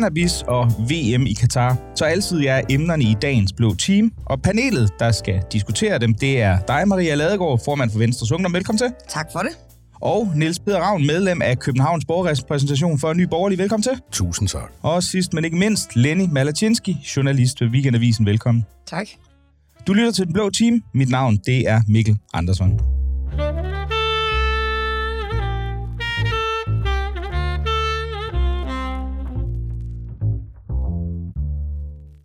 cannabis og VM i Katar. Så altid er emnerne i dagens blå team. Og panelet, der skal diskutere dem, det er dig, Maria Ladegaard, formand for Venstres Ungdom. Velkommen til. Tak for det. Og Niels Peder Ravn, medlem af Københavns Borgerrepræsentation for Ny Borgerlig. Velkommen til. Tusind tak. Og sidst, men ikke mindst, Lenny Malatinski, journalist ved Weekendavisen. Velkommen. Tak. Du lytter til Den Blå Team. Mit navn, det er Mikkel Andersson.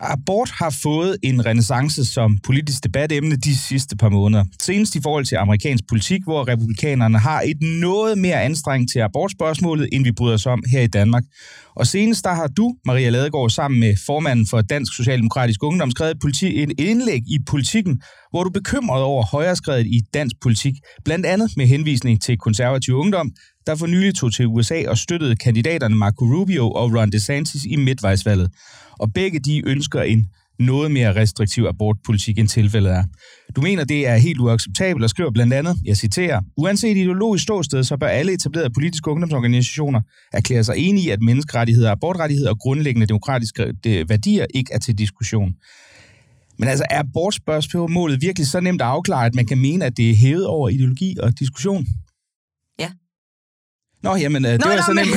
Abort har fået en renaissance som politisk debatemne de sidste par måneder. Senest i forhold til amerikansk politik, hvor republikanerne har et noget mere anstrengt til abortspørgsmålet, end vi bryder os om her i Danmark. Og senest der har du, Maria Ladegaard, sammen med formanden for Dansk Socialdemokratisk Ungdom, skrevet politi- et indlæg i politikken, hvor du er bekymret over højreskredet i dansk politik, blandt andet med henvisning til konservativ ungdom, der for nylig tog til USA og støttede kandidaterne Marco Rubio og Ron DeSantis i midtvejsvalget. Og begge de ønsker en noget mere restriktiv abortpolitik, end tilfældet er. Du mener, det er helt uacceptabelt og skriver blandt andet, jeg citerer, uanset ideologisk ståsted, så bør alle etablerede politiske ungdomsorganisationer erklære sig enige i, at menneskerettigheder, abortrettigheder og grundlæggende demokratiske øh, værdier ikke er til diskussion. Men altså, er abortspørgsmålet virkelig så nemt at afklare, at man kan mene, at det er hævet over ideologi og diskussion? Nå, jamen, Nå, det var så nemt.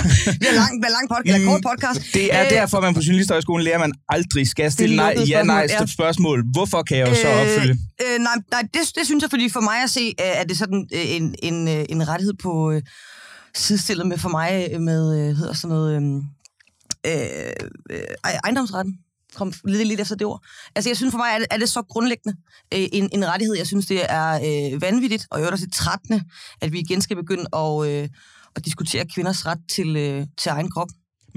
Vi har lang, lang podcast, kort podcast. Det er øh, derfor, man på Journalisthøjskolen lærer, at man aldrig skal stille nej, ja, nej, ja. spørgsmål. Hvorfor kan jeg jo så opfylde? Øh, øh, nej, nej det, det synes jeg, fordi for mig at se, er det sådan en, en, en rettighed på øh, sidestillet med for mig med, øh, hedder sådan noget, øh, øh, ejendomsretten kom lidt, lidt efter det ord. Altså, jeg synes for mig, er det, er det så grundlæggende øh, en, en rettighed. Jeg synes, det er øh, vanvittigt, og jeg er også trættende, at vi igen skal begynde at, øh, at diskutere kvinders ret til, øh, til egen krop.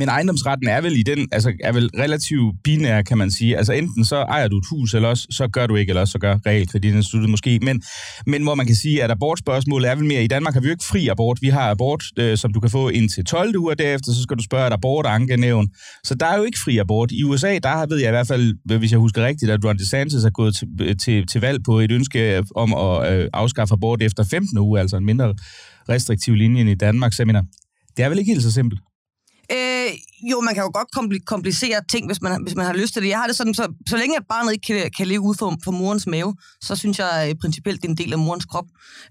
Men ejendomsretten er vel i den, altså er vel relativt binær, kan man sige. Altså enten så ejer du et hus, eller også så gør du ikke, eller også så gør realkreditinstituttet måske. Men, men hvor man kan sige, at abortspørgsmålet er vel mere, i Danmark har vi jo ikke fri abort. Vi har abort, øh, som du kan få indtil 12 uger derefter, så skal du spørge et abortankenævn. Så der er jo ikke fri abort. I USA, der ved jeg i hvert fald, hvis jeg husker rigtigt, at Ron DeSantis er gået til, øh, til, til valg på et ønske om at øh, afskaffe abort efter 15 uger, altså en mindre restriktiv linje end i Danmark. Så jeg mener, det er vel ikke helt så simpelt? Jo, man kan jo godt komplicere ting, hvis man, hvis man har lyst til det. Jeg har det sådan, så, så længe at barnet ikke kan, kan leve ud for, for morens mave, så synes jeg øh, principielt, det er en del af morens krop.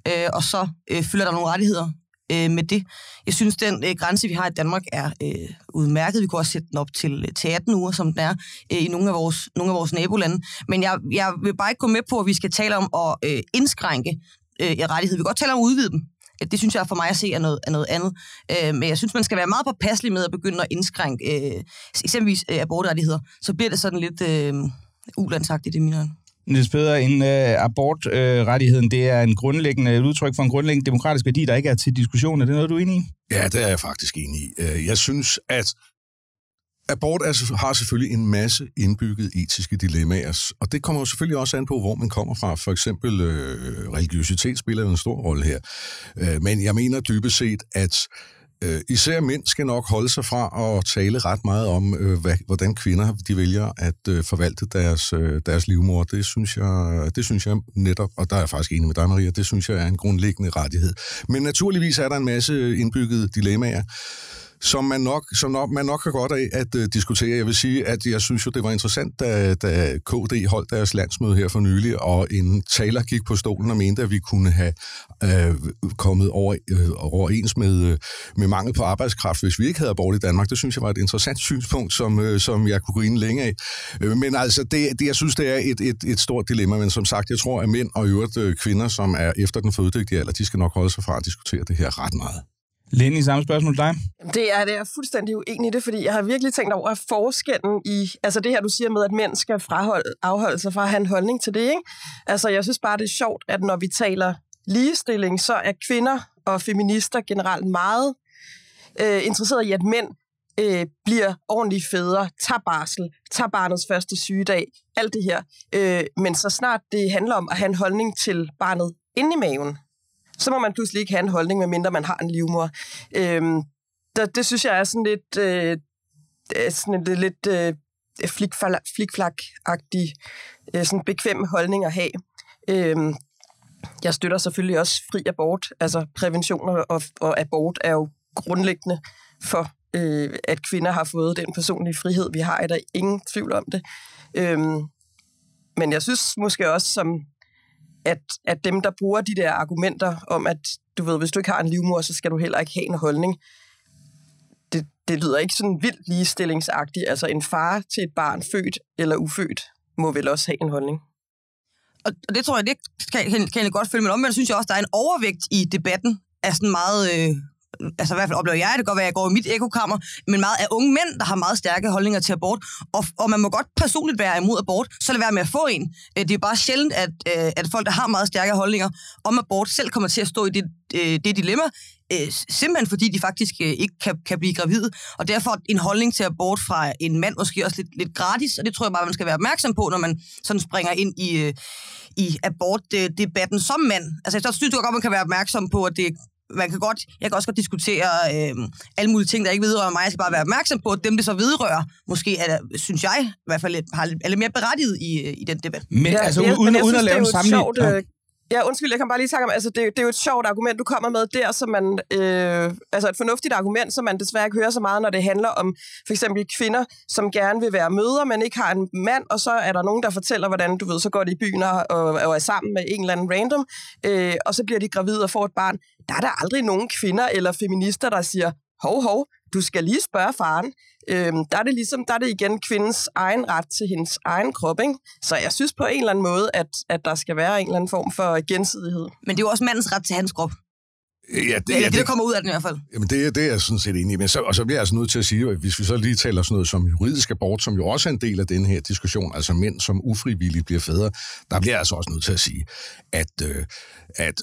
Øh, og så øh, fylder der nogle rettigheder øh, med det. Jeg synes, den øh, grænse, vi har i Danmark, er øh, udmærket. Vi kunne også sætte den op til, øh, til 18 uger, som den er øh, i nogle af, vores, nogle af vores nabolande. Men jeg, jeg vil bare ikke gå med på, at vi skal tale om at øh, indskrænke øh, rettigheder. Vi kan godt tale om at udvide dem. Det synes jeg for mig at se er noget, er noget andet. Øh, men jeg synes, man skal være meget påpasselig med at begynde at indskrænke øh, eksempelvis øh, abortrettigheder. Så bliver det sådan lidt øh, ulandsagtigt i mine øjne. Niels Peder, en øh, abortrettigheden, øh, det er en grundlæggende, et udtryk for en grundlæggende demokratisk værdi, der ikke er til diskussion. Er det noget, du er enig i? Ja, det er jeg faktisk enig i. Øh, jeg synes, at abort er, har selvfølgelig en masse indbygget etiske dilemmaer, og det kommer jo selvfølgelig også an på, hvor man kommer fra. For eksempel øh, religiøsitet spiller en stor rolle her. Øh, men jeg mener dybest set, at øh, især mænd skal nok holde sig fra at tale ret meget om, øh, hvad, hvordan kvinder de vælger at øh, forvalte deres, øh, deres livmor. Det synes, jeg, det synes jeg netop, og der er jeg faktisk enig med dig, Maria, det synes jeg er en grundlæggende rettighed. Men naturligvis er der en masse indbyggede dilemmaer som man nok, som nok, man nok har godt af at øh, diskutere. Jeg vil sige, at jeg synes jo, det var interessant, da, da KD holdt deres landsmøde her for nylig, og en taler gik på stolen og mente, at vi kunne have øh, kommet over, øh, overens med, øh, med mangel på arbejdskraft, hvis vi ikke havde abort i Danmark. Det synes jeg var et interessant synspunkt, som, øh, som jeg kunne grine længe af. Uh, men altså, det, det, jeg synes, det er et, et, et stort dilemma, men som sagt, jeg tror, at mænd og øvrigt øh, kvinder, som er efter den fødedygtige alder, de skal nok holde sig fra at diskutere det her ret meget. Lenny, samme spørgsmål til dig. Det er det. Jeg er fuldstændig uenig i det, fordi jeg har virkelig tænkt over forskellen i, altså det her, du siger med, at mænd skal fraholde, afholde sig fra at have en holdning til det, ikke? Altså, jeg synes bare, det er sjovt, at når vi taler ligestilling, så er kvinder og feminister generelt meget øh, interesseret i, at mænd øh, bliver ordentlige fædre, tager barsel, tager barnets første sygedag, alt det her. Øh, men så snart det handler om at have en holdning til barnet inde i maven, så må man pludselig ikke have en holdning, medmindre man har en livmor. Øhm, der, det synes jeg er sådan lidt, øh, sådan lidt, lidt øh, flikflak-agtig, øh, sådan bekvem holdning at have. Øhm, jeg støtter selvfølgelig også fri abort. Altså prævention og, og abort er jo grundlæggende for, øh, at kvinder har fået den personlige frihed, vi har. Er der ingen tvivl om det. Øhm, men jeg synes måske også, som at, at dem, der bruger de der argumenter om, at du ved, hvis du ikke har en livmor, så skal du heller ikke have en holdning. Det, det lyder ikke sådan vildt ligestillingsagtigt. Altså en far til et barn, født eller ufødt, må vel også have en holdning og det tror jeg, det kan, kan, jeg godt følge, men omvendt synes jeg også, der er en overvægt i debatten af sådan meget... Øh, altså i hvert fald oplever jeg, det kan godt være, at jeg går i mit ekokammer, men meget af unge mænd, der har meget stærke holdninger til abort, og, og man må godt personligt være imod abort, så lad være med at få en. Øh, det er bare sjældent, at, øh, at folk, der har meget stærke holdninger om abort, selv kommer til at stå i det, øh, det dilemma, simpelthen fordi de faktisk ikke kan, kan blive gravide, og derfor en holdning til abort fra en mand måske også lidt, lidt gratis, og det tror jeg bare, man skal være opmærksom på, når man sådan springer ind i, i abortdebatten som mand. Altså jeg synes godt, man kan være opmærksom på, at det man kan godt, jeg kan også godt diskutere øh, alle mulige ting, der ikke vedrører mig. Jeg skal bare være opmærksom på, at dem, det så vedrører, måske er, synes jeg, i hvert fald har, er lidt mere berettiget i, i den debat. Men ja, altså, uden, uden, uden at lave en sammenligning... Ja, undskyld, jeg kan bare lige sige om, altså det, det er jo et sjovt argument, du kommer med der, som man, øh, altså et fornuftigt argument, som man desværre ikke hører så meget, når det handler om for eksempel kvinder, som gerne vil være mødre, men ikke har en mand, og så er der nogen, der fortæller, hvordan, du ved, så går de i byen og, og er sammen med en eller anden random, øh, og så bliver de gravide og får et barn. Der er der aldrig nogen kvinder eller feminister, der siger, hov, hov, du skal lige spørge faren. Øhm, der er det ligesom, der er det igen kvindens egen ret til hendes egen krop, ikke? Så jeg synes på en eller anden måde, at, at der skal være en eller anden form for gensidighed. Men det er jo også mandens ret til hans krop. Ja, det, Eller ja, det, der kommer ud af den i hvert fald. Jamen, det, det er jeg sådan set enig i. Men så, og så bliver jeg altså nødt til at sige, at hvis vi så lige taler sådan noget som juridisk abort, som jo også er en del af den her diskussion, altså mænd, som ufrivilligt bliver fædre, der bliver jeg altså også nødt til at sige, at, øh, at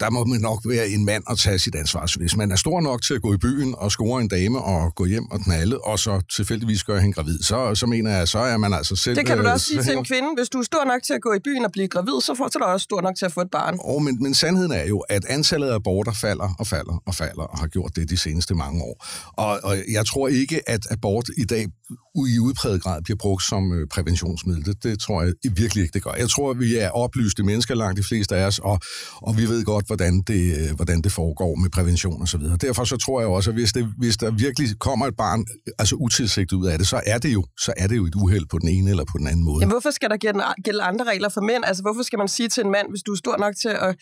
der må man nok være en mand at tage sit ansvar. Så hvis man er stor nok til at gå i byen og score en dame og gå hjem og knalde, og så tilfældigvis gøre hende gravid, så, så mener jeg, så er man altså selv... Det kan du da også sige til en kvinde. Hvis du er stor nok til at gå i byen og blive gravid, så får du også stor nok til at få et barn. Oh, men, men sandheden er jo, at antallet af aborter falder og falder og falder, og har gjort det de seneste mange år. Og, og jeg tror ikke, at abort i dag i udpræget grad bliver brugt som øh, præventionsmiddel. Det, det tror jeg virkelig ikke, det gør. Jeg tror, at vi er oplyste mennesker langt de fleste af os, og, og vi ved godt, hvordan det, øh, hvordan det foregår med prævention og så videre. Derfor så tror jeg også, at hvis, det, hvis der virkelig kommer et barn altså utilsigtet ud af det, så er det jo, så er det jo et uheld på den ene eller på den anden måde. Jamen, hvorfor skal der gælde andre regler for mænd? Altså, hvorfor skal man sige til en mand, hvis du er stor nok til at,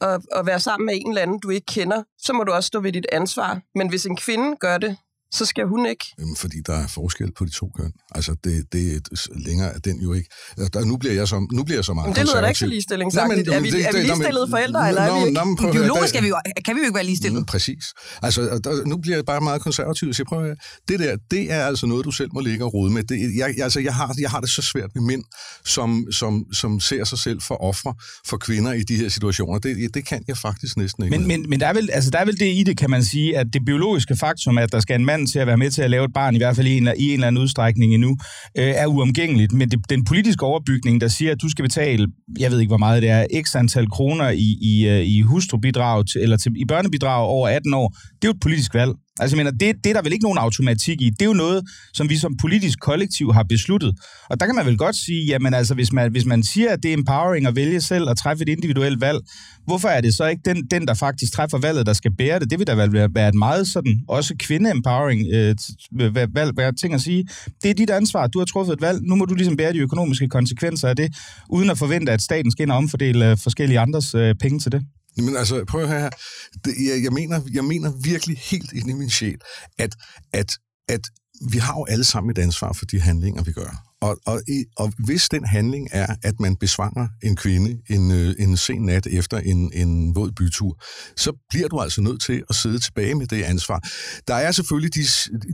at, at være sammen med en eller anden, du ikke kender, så må du også stå ved dit ansvar. Men hvis en kvinde gør det, så skal hun ikke. Jamen, fordi der er forskel på de to køn. Altså, det, det længere er den jo ikke. Der, nu bliver jeg så, nu bliver jeg så meget Men det lyder da ikke så ligestillingsagtigt. Er vi, er vi ligestillede forældre, eller er vi ikke? Biologisk er vi jo, kan vi jo ikke være ligestillede. Mm, præcis. Altså, der, nu bliver jeg bare meget konservativ. Så jeg prøver, det der, det er altså noget, du selv må ligge og rode med. Det, jeg, altså, jeg, har, jeg har det så svært med mænd, som, som, som ser sig selv for ofre for kvinder i de her situationer. Det, det kan jeg faktisk næsten ikke. Men, men, men der, er vel, altså, der er vel det i det, kan man sige, at det biologiske faktum, at der skal en mand til at være med til at lave et barn, i hvert fald i en, i en eller anden udstrækning endnu, øh, er uomgængeligt. Men det, den politiske overbygning, der siger, at du skal betale, jeg ved ikke, hvor meget det er, x antal kroner i, i, øh, i hustrubidrag, til, eller til, i børnebidrag over 18 år, det er jo et politisk valg. Altså, jeg mener, det, det er der vel ikke nogen automatik i. Det er jo noget, som vi som politisk kollektiv har besluttet. Og der kan man vel godt sige, jamen altså, hvis man, hvis man siger, at det er empowering at vælge selv og træffe et individuelt valg, hvorfor er det så ikke den, den der faktisk træffer valget, der skal bære det? Det vil da vel være et meget sådan, også kvinde-empowering øh, valg, hvad ting at sige. Det er dit ansvar, du har truffet et valg, nu må du ligesom bære de økonomiske konsekvenser af det, uden at forvente, at staten skal ind og omfordele øh, forskellige andres øh, penge til det. Men altså, prøv at høre her. Det, jeg, jeg, mener, jeg mener virkelig helt ind i min sjæl, at, at, at vi har jo alle sammen et ansvar for de handlinger, vi gør. Og, og, og hvis den handling er, at man besvanger en kvinde en, øh, en sen nat efter en, en våd bytur, så bliver du altså nødt til at sidde tilbage med det ansvar. Der er selvfølgelig de,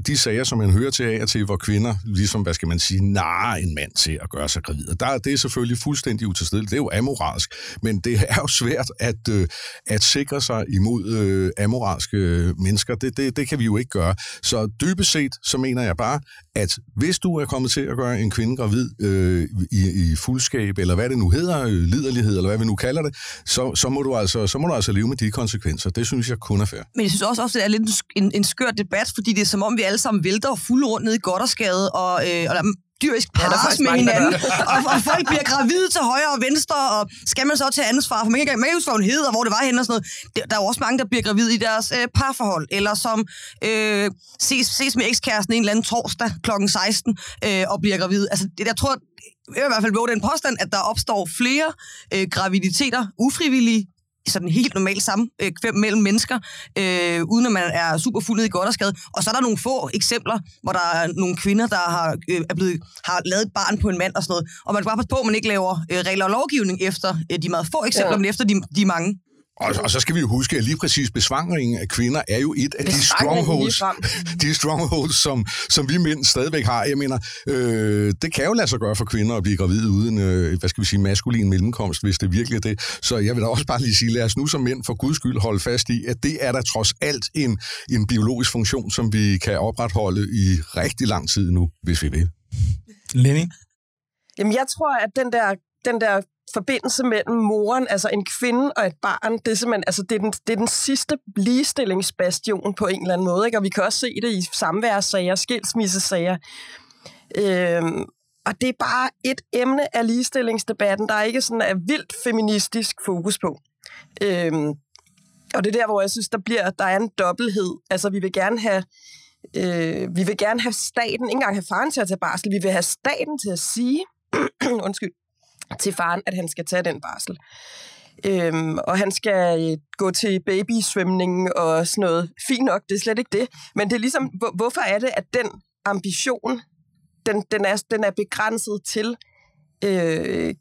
de sager, som man hører til af og til, hvor kvinder, ligesom, hvad skal man sige, nar en mand til at gøre sig gravid. Og der, det er selvfølgelig fuldstændig utilstedeligt. Det er jo amoralsk. Men det er jo svært at, øh, at sikre sig imod øh, amoralske mennesker. Det, det, det kan vi jo ikke gøre. Så dybest set, så mener jeg bare, at hvis du er kommet til at gøre en kvinde gravid øh, i, i fuldskab, eller hvad det nu hedder, øh, liderlighed, eller hvad vi nu kalder det, så, så, må du altså, så må du altså leve med de konsekvenser. Det synes jeg kun er fair. Men jeg synes også, også det er lidt en, en skør debat, fordi det er som om, vi alle sammen vælter fuld rundt ned i Goddersgade, og, øh, og der dyrisk pares ja, med hinanden, og, og folk bliver gravide til højre og venstre, og skal man så tage ansvar for, man kan ikke engang med, hvor hun hed, og hvor det var henne og sådan noget. Der er jo også mange, der bliver gravide i deres øh, parforhold, eller som øh, ses, ses med ekskæresten en eller anden torsdag kl. 16 øh, og bliver gravide. Altså, det, jeg tror, jeg vil i hvert fald våge den påstand, at der opstår flere øh, graviditeter, ufrivillige, sådan helt normalt samkvem mellem mennesker, øh, uden at man er super fuldet i godt og skade. Og så er der nogle få eksempler, hvor der er nogle kvinder, der har, øh, er blevet, har lavet et barn på en mand og sådan noget. Og man skal bare passe på, at man ikke laver øh, regler og lovgivning efter øh, de meget få eksempler, ja. men efter de, de mange. Og, og så skal vi jo huske, at lige præcis besvangringen af kvinder er jo et af de strongholds, de strongholds som, som vi mænd stadigvæk har. Jeg mener, øh, det kan jo lade sig gøre for kvinder at blive gravide uden, øh, hvad skal vi sige, maskulin mellemkomst, hvis det virkelig er det. Så jeg vil da også bare lige sige, lad os nu som mænd for guds skyld holde fast i, at det er der trods alt en, en biologisk funktion, som vi kan opretholde i rigtig lang tid nu, hvis vi vil. Lenny? Jamen, jeg tror, at den der, den der forbindelse mellem moren, altså en kvinde og et barn, det er simpelthen, altså det er den, det er den sidste ligestillingsbastion på en eller anden måde, ikke? og vi kan også se det i samværssager, skilsmissesager. Øhm, og det er bare et emne af ligestillingsdebatten, der er ikke sådan er vildt feministisk fokus på. Øhm, og det er der, hvor jeg synes, der bliver, der er en dobbelthed. Altså, vi vil gerne have øh, vi vil gerne have staten, ikke engang have faren til at tage barsel, vi vil have staten til at sige, undskyld, til faren, at han skal tage den barsel. Øhm, og han skal øh, gå til babysvømning og sådan noget. Fint nok, det er slet ikke det. Men det er ligesom, hvor, hvorfor er det, at den ambition, den, den, er, den er begrænset til øh,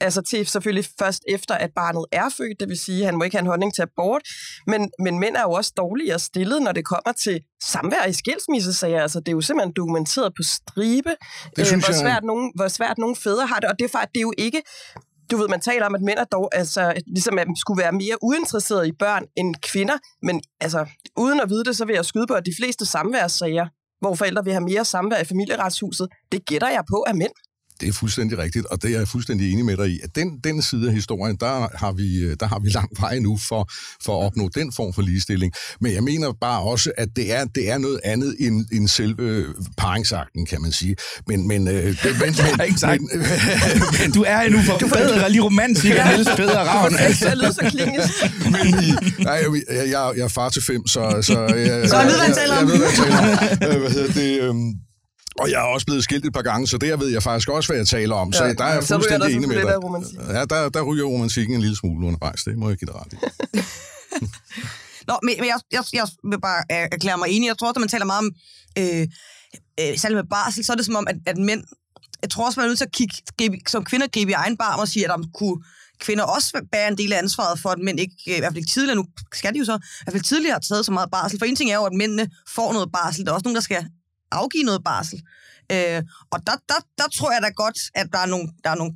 altså til selvfølgelig først efter, at barnet er født, det vil sige, at han må ikke have en holdning til abort, men, men mænd er jo også dårligere stillet, når det kommer til samvær i skilsmissesager. Altså, det er jo simpelthen dokumenteret på stribe, det øh, hvor, svært nogen, hvor svært nogle fædre har det, og det er, faktisk, det er jo ikke du ved, man taler om, at mænd er dog, altså, ligesom at skulle være mere uinteresserede i børn end kvinder, men altså, uden at vide det, så vil jeg skyde på, at de fleste samværssager, hvor forældre vil have mere samvær i familieretshuset, det gætter jeg på af mænd. Det er fuldstændig rigtigt, og det er jeg fuldstændig enig med dig i. At den, den side af historien, der har vi, der har vi lang vej nu for, for at opnå den form for ligestilling. Men jeg mener bare også, at det er, det er noget andet end, end selve paringsakten, kan man sige. Men, men, øh, det, men, men, men, men, du er endnu for bedre lige romantiker, ja. Niels Peder Ravn. Altså. Det lyder så men I, nej, jeg, jeg, jeg er far til fem, så... Så, jeg, så jeg, jeg. Jeg, jeg ved, hvad jeg taler om. Hvad hedder det... Øhm, og jeg er også blevet skilt et par gange, så der ved jeg faktisk også, hvad jeg taler om. Så ja, der er jeg fuldstændig enig med dig. Ja, der, der ryger romantikken en lille smule undervejs. Det må jeg give dig ret i. Nå, men, men jeg, jeg, jeg vil bare erklære mig enig. Jeg tror, at man taler meget om, øh, øh, særligt med barsel, så er det som om, at, at mænd... Jeg tror også, man er nødt til at kigge, gribe, som kvinder gribe i egen barm og sige, at der kunne kvinder også bære en del af ansvaret for, at mænd ikke, i hvert fald ikke tidligere, nu skal de jo så, i hvert fald tidligere har taget så meget barsel. For en ting er jo, at mændene får noget barsel. Der er også nogen, der skal afgive noget barsel. Øh, og der, der, der tror jeg da godt, at der er nogle, der er nogle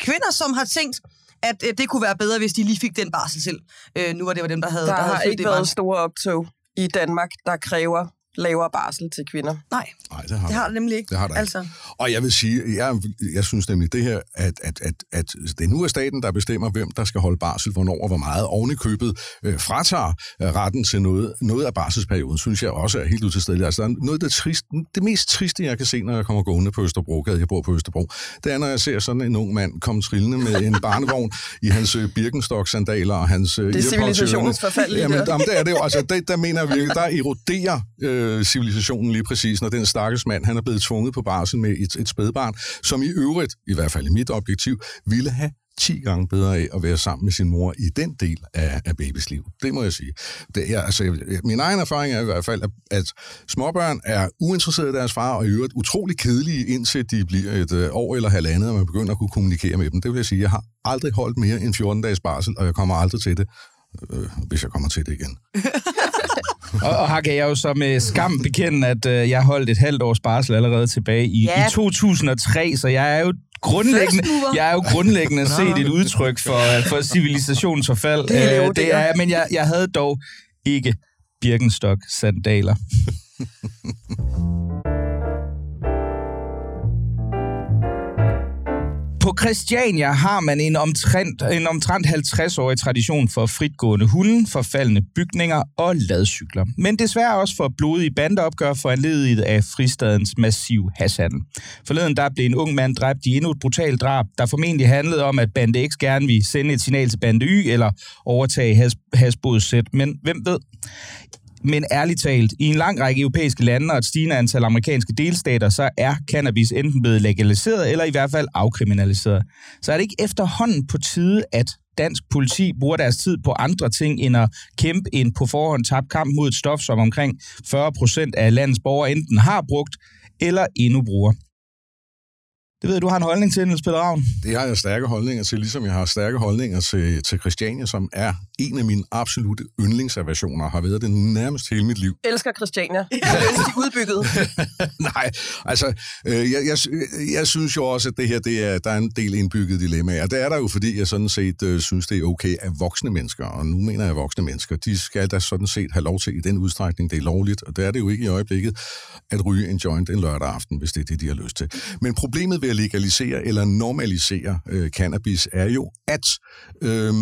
kvinder, som har tænkt, at øh, det kunne være bedre, hvis de lige fik den barsel selv. Øh, nu var det var dem, der havde... Der, der har havde ikke været store optog i Danmark, der kræver lavere barsel til kvinder. Nej, Nej det, har det har det nemlig ikke. Det har det altså. ikke. Og jeg vil sige, jeg, jeg synes nemlig det her, at, at, at, at det nu er staten, der bestemmer, hvem der skal holde barsel, hvornår og hvor meget. Oven i købet øh, fratager øh, retten til noget, noget af barselsperioden, synes jeg også er helt utilstedeligt. Altså, der er noget det, trist, det mest triste, jeg kan se, når jeg kommer gående på Østerbro, jeg bor på Østerbro, det er, når jeg ser sådan en ung mand komme trillende med en barnevogn i hans øh, Birkenstock-sandaler og hans øh, Det er civilisationens forfald. Jamen, jamen, det er det jo. Altså, det, der mener jeg virkelig, der eroderer øh, Øh, civilisationen lige præcis, når den stakkels mand, han er blevet tvunget på barsel med et, et spædbarn, som i øvrigt, i hvert fald i mit objektiv, ville have 10 gange bedre af at være sammen med sin mor i den del af, af babys liv. Det må jeg sige. Det er, altså, min egen erfaring er i hvert fald, at, at småbørn er uinteresserede i deres far, og i øvrigt utrolig kedelige, indtil de bliver et øh, år eller halvandet, og man begynder at kunne kommunikere med dem. Det vil jeg sige, jeg har aldrig holdt mere end 14 dages barsel, og jeg kommer aldrig til det, øh, hvis jeg kommer til det igen. og, og her kan jeg jo så med skam bekende, at øh, jeg holdt et halvt års barsel allerede tilbage i, ja. i 2003, så jeg er jo grundlæggende, jeg er jo grundlæggende set et udtryk for, for civilisationsforfald. Det er, øh, det er, men jeg, jeg havde dog ikke Birkenstock-sandaler. På Christiania har man en omtrent, en omtrent 50-årig tradition for fritgående hunde, forfaldende bygninger og ladcykler. Men desværre også for blodige bandeopgør for anledet af fristadens massiv hashandel. Forleden der blev en ung mand dræbt i endnu et brutalt drab, der formentlig handlede om, at Bande X gerne vil sende et signal til Bande Y eller overtage has, hasbodssæt. Men hvem ved? Men ærligt talt, i en lang række europæiske lande og et stigende antal amerikanske delstater, så er cannabis enten blevet legaliseret eller i hvert fald afkriminaliseret. Så er det ikke efterhånden på tide, at dansk politi bruger deres tid på andre ting end at kæmpe en på forhånd tabt kamp mod et stof, som omkring 40 procent af landets borgere enten har brugt eller endnu bruger. Det ved jeg, du har en holdning til, Niels Peter Ravn. Det har jeg stærke holdninger til, ligesom jeg har stærke holdninger til, til Christiania, som er en af mine absolute yndlingsaversioner, har været det nærmest hele mit liv. Elsker Christiania. Jeg ønsker de udbygget. Nej, altså, øh, jeg, jeg, jeg synes jo også, at det her, det er, der er en del indbygget dilemmaer. Det er der jo, fordi jeg sådan set øh, synes, det er okay, at voksne mennesker, og nu mener jeg voksne mennesker, de skal da sådan set have lov til i den udstrækning, det er lovligt, og det er det jo ikke i øjeblikket, at ryge en joint en lørdag aften, hvis det er det, de har lyst til. Men problemet ved at legalisere eller normalisere øh, cannabis er jo, at øh,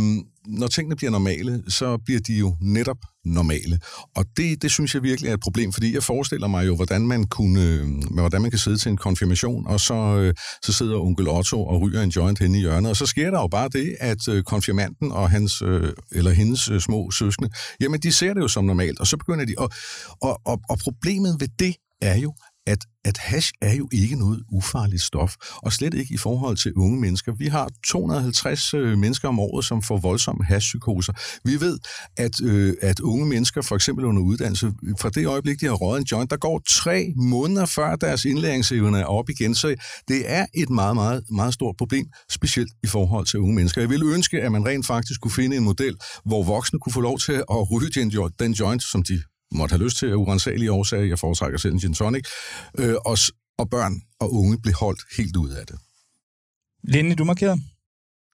når tingene bliver normale, så bliver de jo netop normale. Og det, det synes jeg virkelig er et problem, fordi jeg forestiller mig jo, hvordan man, kunne, øh, hvordan man kan sidde til en konfirmation, og så, øh, så sidder onkel Otto og ryger en joint hen i hjørnet, og så sker der jo bare det, at øh, konfirmanden og hans, øh, eller hendes øh, små søskende, jamen de ser det jo som normalt, og så begynder de, og, og, og, og problemet ved det er jo, at, at hash er jo ikke noget ufarligt stof, og slet ikke i forhold til unge mennesker. Vi har 250 øh, mennesker om året, som får voldsomme hashpsykoser. Vi ved, at, øh, at unge mennesker, for eksempel under uddannelse, fra det øjeblik, de har røget en joint, der går tre måneder før deres indlæringsevne er op igen. Så det er et meget, meget, meget stort problem, specielt i forhold til unge mennesker. Jeg vil ønske, at man rent faktisk kunne finde en model, hvor voksne kunne få lov til at ryge den joint, som de måtte have lyst til af urensagelige årsager, jeg foretrækker selv en gin tonic, øh, og, og børn og unge blev holdt helt ud af det. Linje, du markerer?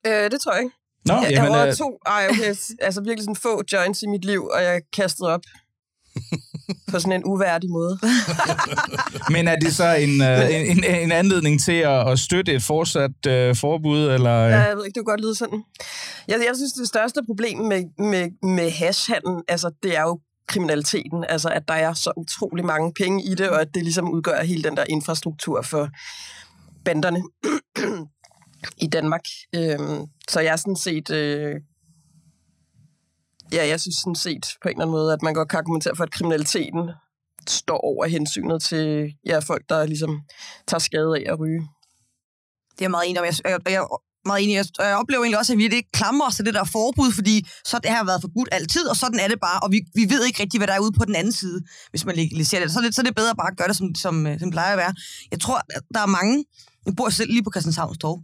Øh, det tror jeg ikke. Nå, jeg, jamen, jeg har øh... to, ej, okay, altså virkelig sådan få joints i mit liv, og jeg kastede op på sådan en uværdig måde. Men er det så en, uh, en, en anledning til at, at støtte et fortsat uh, forbud? Eller? Ja, jeg ved ikke, det kunne godt lyde sådan. Jeg, jeg synes, det største problem med, med, med hashhandel, altså det er jo kriminaliteten, altså at der er så utrolig mange penge i det, og at det ligesom udgør hele den der infrastruktur for banderne i Danmark. Øhm, så jeg er sådan set... Øh, ja, jeg synes sådan set på en eller anden måde, at man godt kan argumentere for, at kriminaliteten står over hensynet til ja, folk, der ligesom tager skade af at ryge. Det er meget enig om. Jeg, jeg, jeg meget enig. Og jeg oplever egentlig også, at vi ikke klamrer os til det der forbud, fordi så det har været forbudt altid, og sådan er det bare. Og vi, vi ved ikke rigtigt, hvad der er ude på den anden side, hvis man legaliserer det. Så er det, så er det bedre bare at gøre det, som, som, øh, som plejer at være. Jeg tror, der er mange, jeg bor selv lige på Christianshavns Torv,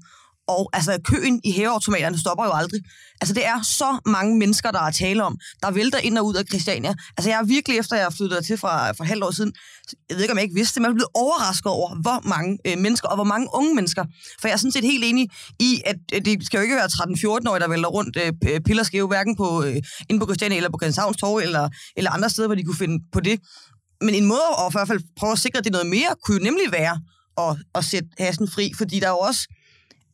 og altså, køen i hæveautomaterne stopper jo aldrig. Altså, det er så mange mennesker, der er tale om, der vælter ind og ud af Christiania. Altså, jeg er virkelig, efter jeg flyttede til fra, for halvt år siden, jeg ved ikke, om jeg ikke vidste det, men jeg blev overrasket over, hvor mange øh, mennesker, og hvor mange unge mennesker. For jeg er sådan set helt enig i, at øh, det skal jo ikke være 13-14-årige, der vælter rundt øh, piller skæve, hverken på, øh, inde på Christiania eller på Christianshavns Torv, eller, eller andre steder, hvor de kunne finde på det. Men en måde at i hvert fald prøve at sikre, at det er noget mere, kunne jo nemlig være at, at sætte hasen fri, fordi der er jo også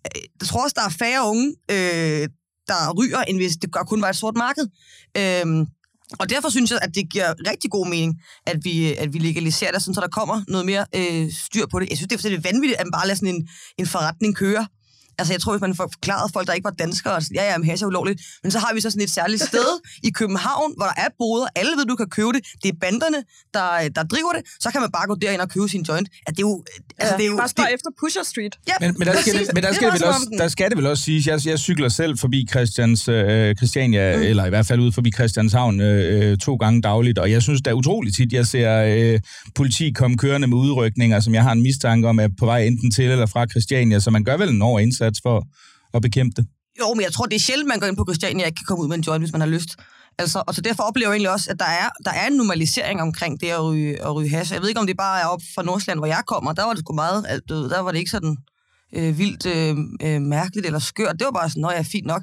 Øh, jeg tror også, der er færre unge, øh, der ryger, end hvis det kun var et sort marked. Øh, og derfor synes jeg, at det giver rigtig god mening, at vi, at vi legaliserer det, så der kommer noget mere øh, styr på det. Jeg synes, det er, det er vanvittigt, at man bare lader sådan en, en forretning køre Altså, jeg tror, hvis man forklarede folk, der ikke var danskere, at ja, ja, men hash er ulovligt, men så har vi så sådan et særligt sted i København, hvor der er boder, alle ved, du kan købe det, det er banderne, der, der driver det, så kan man bare gå derind og købe sin joint. Ja, det er jo... Altså, ja, det er jo bare spørg det, efter Pusher Street. ja, Men, men der skal, det, men der Det skal, det vel også, der skal det vel også siges, jeg, jeg cykler selv forbi Christians, øh, Christiania, mm. eller i hvert fald ud forbi Christianshavn øh, øh, to gange dagligt, og jeg synes, det er utroligt tit, jeg ser øh, politi komme kørende med udrykninger, som jeg har en mistanke om, er på vej enten til eller fra Christiania, så man gør vel en over indsats for at bekæmpe det. Jo, men jeg tror, det er sjældent, man går ind på Christiania og ikke kan komme ud med en joint, hvis man har lyst. Altså, og så derfor oplever jeg egentlig også, at der er, der er en normalisering omkring det at ryge, at ryge hash. Jeg ved ikke, om det bare er op fra Nordsjælland, hvor jeg kommer. Der var det sgu meget, du ved, der var det ikke sådan øh, vildt øh, øh mærkeligt eller skørt. Det var bare sådan, noget jeg er fint nok.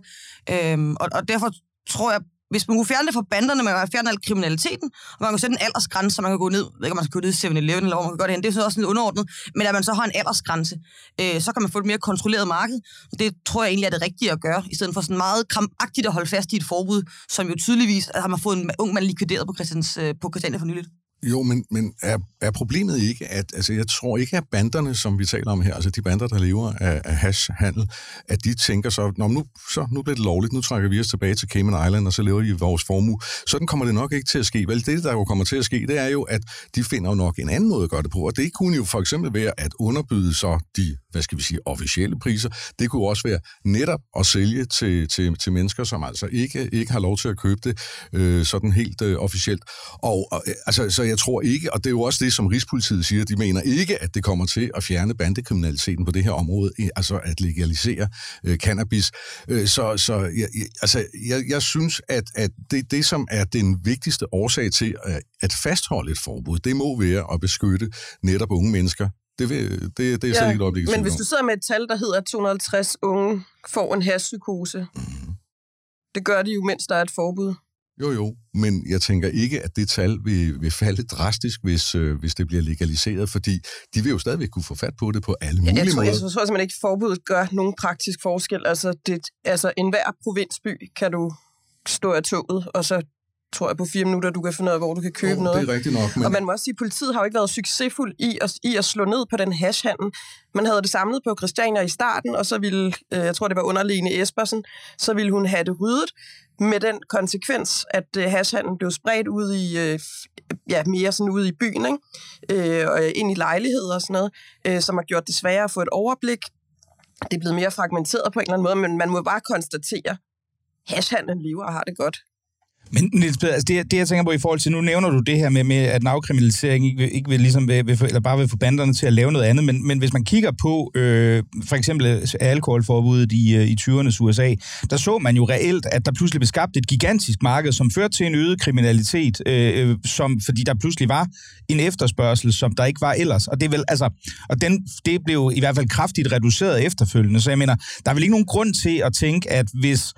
Øhm, og, og derfor tror jeg, hvis man kunne fjerne det fra banderne, man kunne fjerne al kriminaliteten, og man kunne sætte en aldersgrænse, så man kan gå ned, ved ikke, om man skal gå ned i 7-Eleven, eller hvor man kan gøre det hen, det er så også lidt underordnet, men at man så har en aldersgrænse, øh, så kan man få et mere kontrolleret marked. Det tror jeg egentlig er det rigtige at gøre, i stedet for sådan meget krampagtigt at holde fast i et forbud, som jo tydeligvis har man fået en ung mand likvideret på, Christians, øh, på Christiania for nyligt. Jo, men, men er, er problemet ikke, at altså, jeg tror ikke, at banderne, som vi taler om her, altså de bander, der lever af, af hashhandel, at de tænker så, Nå, nu, så, nu bliver det lovligt, nu trækker vi os tilbage til Cayman Island, og så lever vi vores formue. Sådan kommer det nok ikke til at ske. Vel, det, der jo kommer til at ske, det er jo, at de finder jo nok en anden måde at gøre det på, og det kunne jo for eksempel være at underbyde så de, hvad skal vi sige, officielle priser. Det kunne også være netop at sælge til, til, til mennesker, som altså ikke, ikke har lov til at købe det øh, sådan helt øh, officielt. Og, og øh, altså, så jeg tror ikke, og det er jo også det, som Rigspolitiet siger, de mener ikke, at det kommer til at fjerne bandekriminaliteten på det her område, altså at legalisere øh, cannabis. Øh, så så jeg, altså, jeg, jeg synes, at, at det, det, som er den vigtigste årsag til at, at fastholde et forbud, det må være at beskytte netop unge mennesker. Det, vil, det, det er ja, slet ikke et øjeblik men hvis du sidder med et tal, der hedder, at 250 unge får en hashpsykose, Mhm. det gør de jo, mens der er et forbud. Jo, jo, men jeg tænker ikke, at det tal vil, vil falde drastisk, hvis, øh, hvis det bliver legaliseret, fordi de vil jo stadigvæk kunne få fat på det på alle mulige Jeg, jeg, tror, måder. jeg tror simpelthen ikke, at forbuddet gør nogen praktisk forskel. Altså, det, altså enhver provinsby kan du stå af toget, og så tror jeg på fire minutter, du kan finde ud af, hvor du kan købe Jo, noget. Det er rigtigt nok, men... Og man må også sige, at politiet har jo ikke været succesfuld i at, i at slå ned på den hashhandel. Man havde det samlet på Christiania i starten, og så ville, øh, jeg tror det var under Lene Espersen, så ville hun have det ryddet med den konsekvens, at øh, hashhandlen blev spredt ud i, øh, ja, mere sådan ud i byen, ikke? Og ind i lejligheder og sådan noget, som har gjort det sværere at få et overblik. Det er blevet mere fragmenteret på en eller anden måde, men man må bare konstatere, hashhandlen lever og har det godt. Men Niels Peder, altså det, det, jeg tænker på i forhold til, nu nævner du det her med, med at en afkriminalisering ikke, vil- ikke vil, ligesom vil, vil, eller bare vil få banderne til at lave noget andet, men, men hvis man kigger på øh, for eksempel alkoholforbuddet i, øh, i 20'ernes USA, der så man jo reelt, at der pludselig blev skabt et gigantisk marked, som førte til en øget kriminalitet, øh, øh som, fordi der pludselig var en efterspørgsel, som der ikke var ellers. Og det vel, altså, og den, det blev i hvert fald kraftigt reduceret efterfølgende, så jeg mener, der er vel ikke nogen grund til at tænke, at hvis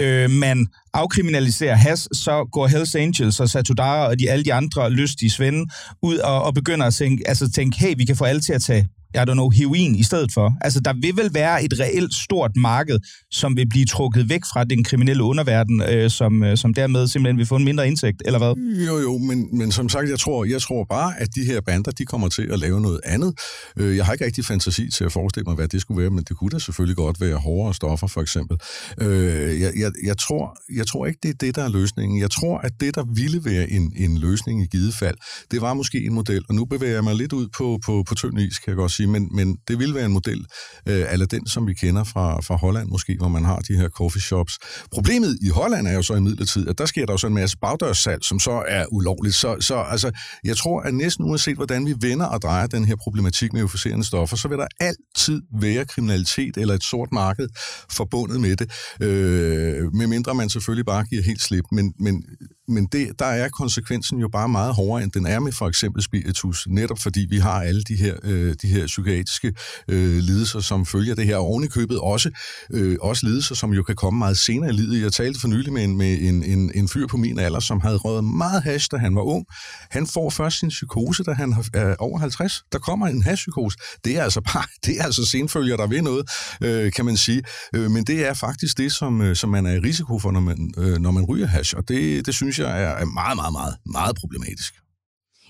øh, man afkriminaliserer has, så går Hells Angels og Satudara og de, alle de andre lystige svende ud og, og begynder at tænke, altså tænke, hey, vi kan få alle til at tage I don't know, heroin i stedet for. Altså, der vil vel være et reelt stort marked, som vil blive trukket væk fra den kriminelle underverden, øh, som, øh, som dermed simpelthen vil få en mindre indtægt, eller hvad? Jo, jo, men, men som sagt, jeg tror, jeg tror bare, at de her bander, de kommer til at lave noget andet. Øh, Jeg har ikke rigtig fantasi til at forestille mig, hvad det skulle være, men det kunne da selvfølgelig godt være hårdere stoffer, for eksempel. Øh, Jeg, jeg, jeg, tror, jeg tror ikke, det er det, der er løsningen. Jeg tror, at det, der ville være en, en løsning i givet fald, det var måske en model, og nu bevæger jeg mig lidt ud på, på, på tynd is, kan jeg godt sige, men, men det ville være en model, øh, eller den, som vi kender fra, fra Holland måske, hvor man har de her coffee shops. Problemet i Holland er jo så i midlertid, at der sker der jo så en masse bagdørssalg, som så er ulovligt. Så, så altså, jeg tror, at næsten uanset hvordan vi vender og drejer den her problematik med euforiserende stoffer, så vil der altid være kriminalitet eller et sort marked forbundet med det, øh, medmindre man selvfølgelig bare giver helt slip. Men, men, men det, der er konsekvensen jo bare meget hårdere, end den er med for eksempel spiritus, netop fordi vi har alle de her, øh, de her psykiatriske øh, lidelser, som følger det her, og ovenikøbet også, øh, også lidelser, som jo kan komme meget senere i livet. Jeg talte for nylig med en, med en, en, en fyr på min alder, som havde røget meget hash, da han var ung. Han får først sin psykose, da han er over 50. Der kommer en hashpsykose. Det er altså bare, det er altså senfølger, der ved noget, øh, kan man sige. Øh, men det er faktisk det, som, øh, som man er i risiko for, når man, øh, når man ryger hash, og det, det synes jeg er, er meget, meget, meget, meget problematisk.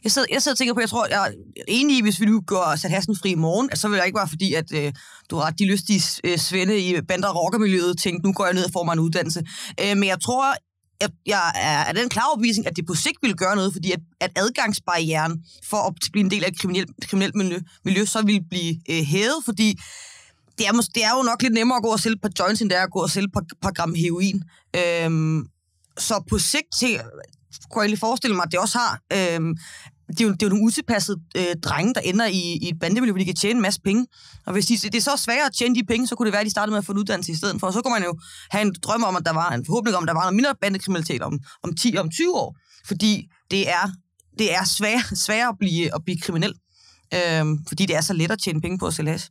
Jeg sidder, jeg sidder og tænker på, jeg tror, jeg er enig i, hvis vi nu går sat hassen fri i morgen, at så vil jeg ikke bare fordi, at øh, du har ret, de lystige øh, svende i bander- og rockermiljøet tænkte, nu går jeg ned og får mig en uddannelse. Øh, men jeg tror, jeg, jeg er af den klare opvisning, at det på sigt vil gøre noget, fordi at, at adgangsbarrieren for at blive en del af et kriminelt, kriminelt miljø, miljø, så vil blive øh, hævet, fordi det er, det er jo nok lidt nemmere at gå og sælge på joints, end det er at gå og sælge på, par gram heroin. Øhm, så på sigt til, kunne jeg lige forestille mig, at det også har... Øh, det er, jo, det er jo nogle utilpassede øh, drenge, der ender i, i et bandemiljø, hvor de kan tjene en masse penge. Og hvis de, det er så svært at tjene de penge, så kunne det være, at de startede med at få en uddannelse i stedet for. Og så kunne man jo have en drøm om, at der var en forhåbning om, at der var noget mindre bandekriminalitet om, om 10 om 20 år. Fordi det er, det er svært svær at, blive, at blive kriminel. Øhm, fordi det er så let at tjene penge på at sælge hash.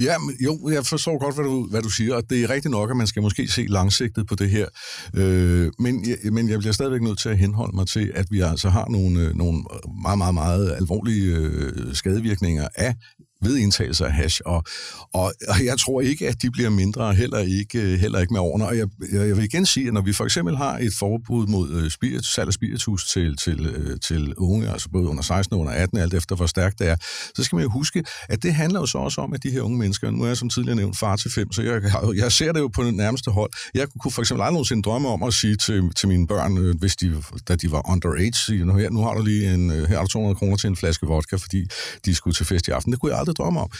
Ja, men, jo, jeg forstår godt, hvad du, hvad du siger, og det er rigtigt nok, at man skal måske se langsigtet på det her. Øh, men, jeg, men jeg bliver stadigvæk nødt til at henholde mig til, at vi altså har nogle, øh, nogle meget, meget, meget alvorlige øh, skadevirkninger af ved indtagelse af hash, og, og, og jeg tror ikke, at de bliver mindre, heller ikke, heller ikke med årene. Og jeg, jeg vil igen sige, at når vi for eksempel har et forbud mod øh, spiritus, salg af spiritus til, til, øh, til unge, altså både under 16 og under 18, alt efter hvor stærkt det er, så skal man jo huske, at det handler jo så også om, at de her unge mennesker, nu er jeg som tidligere nævnt far til fem, så jeg, jeg ser det jo på det nærmeste hold. Jeg kunne for eksempel aldrig nogensinde drømme om at sige til, til mine børn, øh, hvis de, da de var underage, sige, nu, her, nu har du lige en, her har du 200 kroner til en flaske vodka, fordi de skulle til fest i aften. Det kunne jeg aldrig drømme om.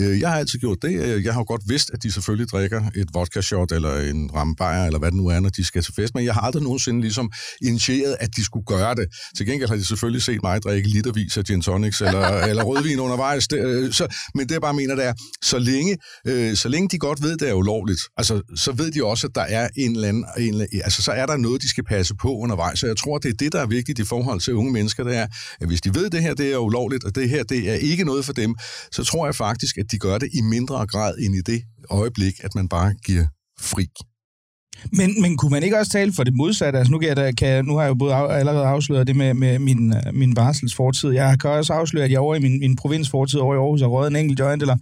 Øh, jeg har altid gjort det. Jeg har godt vidst, at de selvfølgelig drikker et vodka shot eller en rambajer, eller hvad det nu er, når de skal til fest, men jeg har aldrig nogensinde ligesom initieret, at de skulle gøre det. Til gengæld har de selvfølgelig set mig drikke litervis af gin tonics eller, eller rødvin undervejs. Det, øh, så, men det jeg bare mener, det er, så længe, øh, så længe de godt ved, det er ulovligt, altså, så ved de også, at der er en eller anden, en, altså, så er der noget, de skal passe på undervejs. Så jeg tror, det er det, der er vigtigt i forhold til unge mennesker, det er, at hvis de ved, at det her det er ulovligt, og det her det er ikke noget for dem, så tror jeg faktisk, at de gør det i mindre grad end i det øjeblik, at man bare giver fri. Men, men kunne man ikke også tale for det modsatte? Altså nu, kan jeg, da, kan, nu har jeg jo både af, allerede afsløret det med, med min, øh, min barselsfortid. Jeg kan også afsløre, at jeg over i min, min provinsfortid over i Aarhus har røget en enkelt joint, eller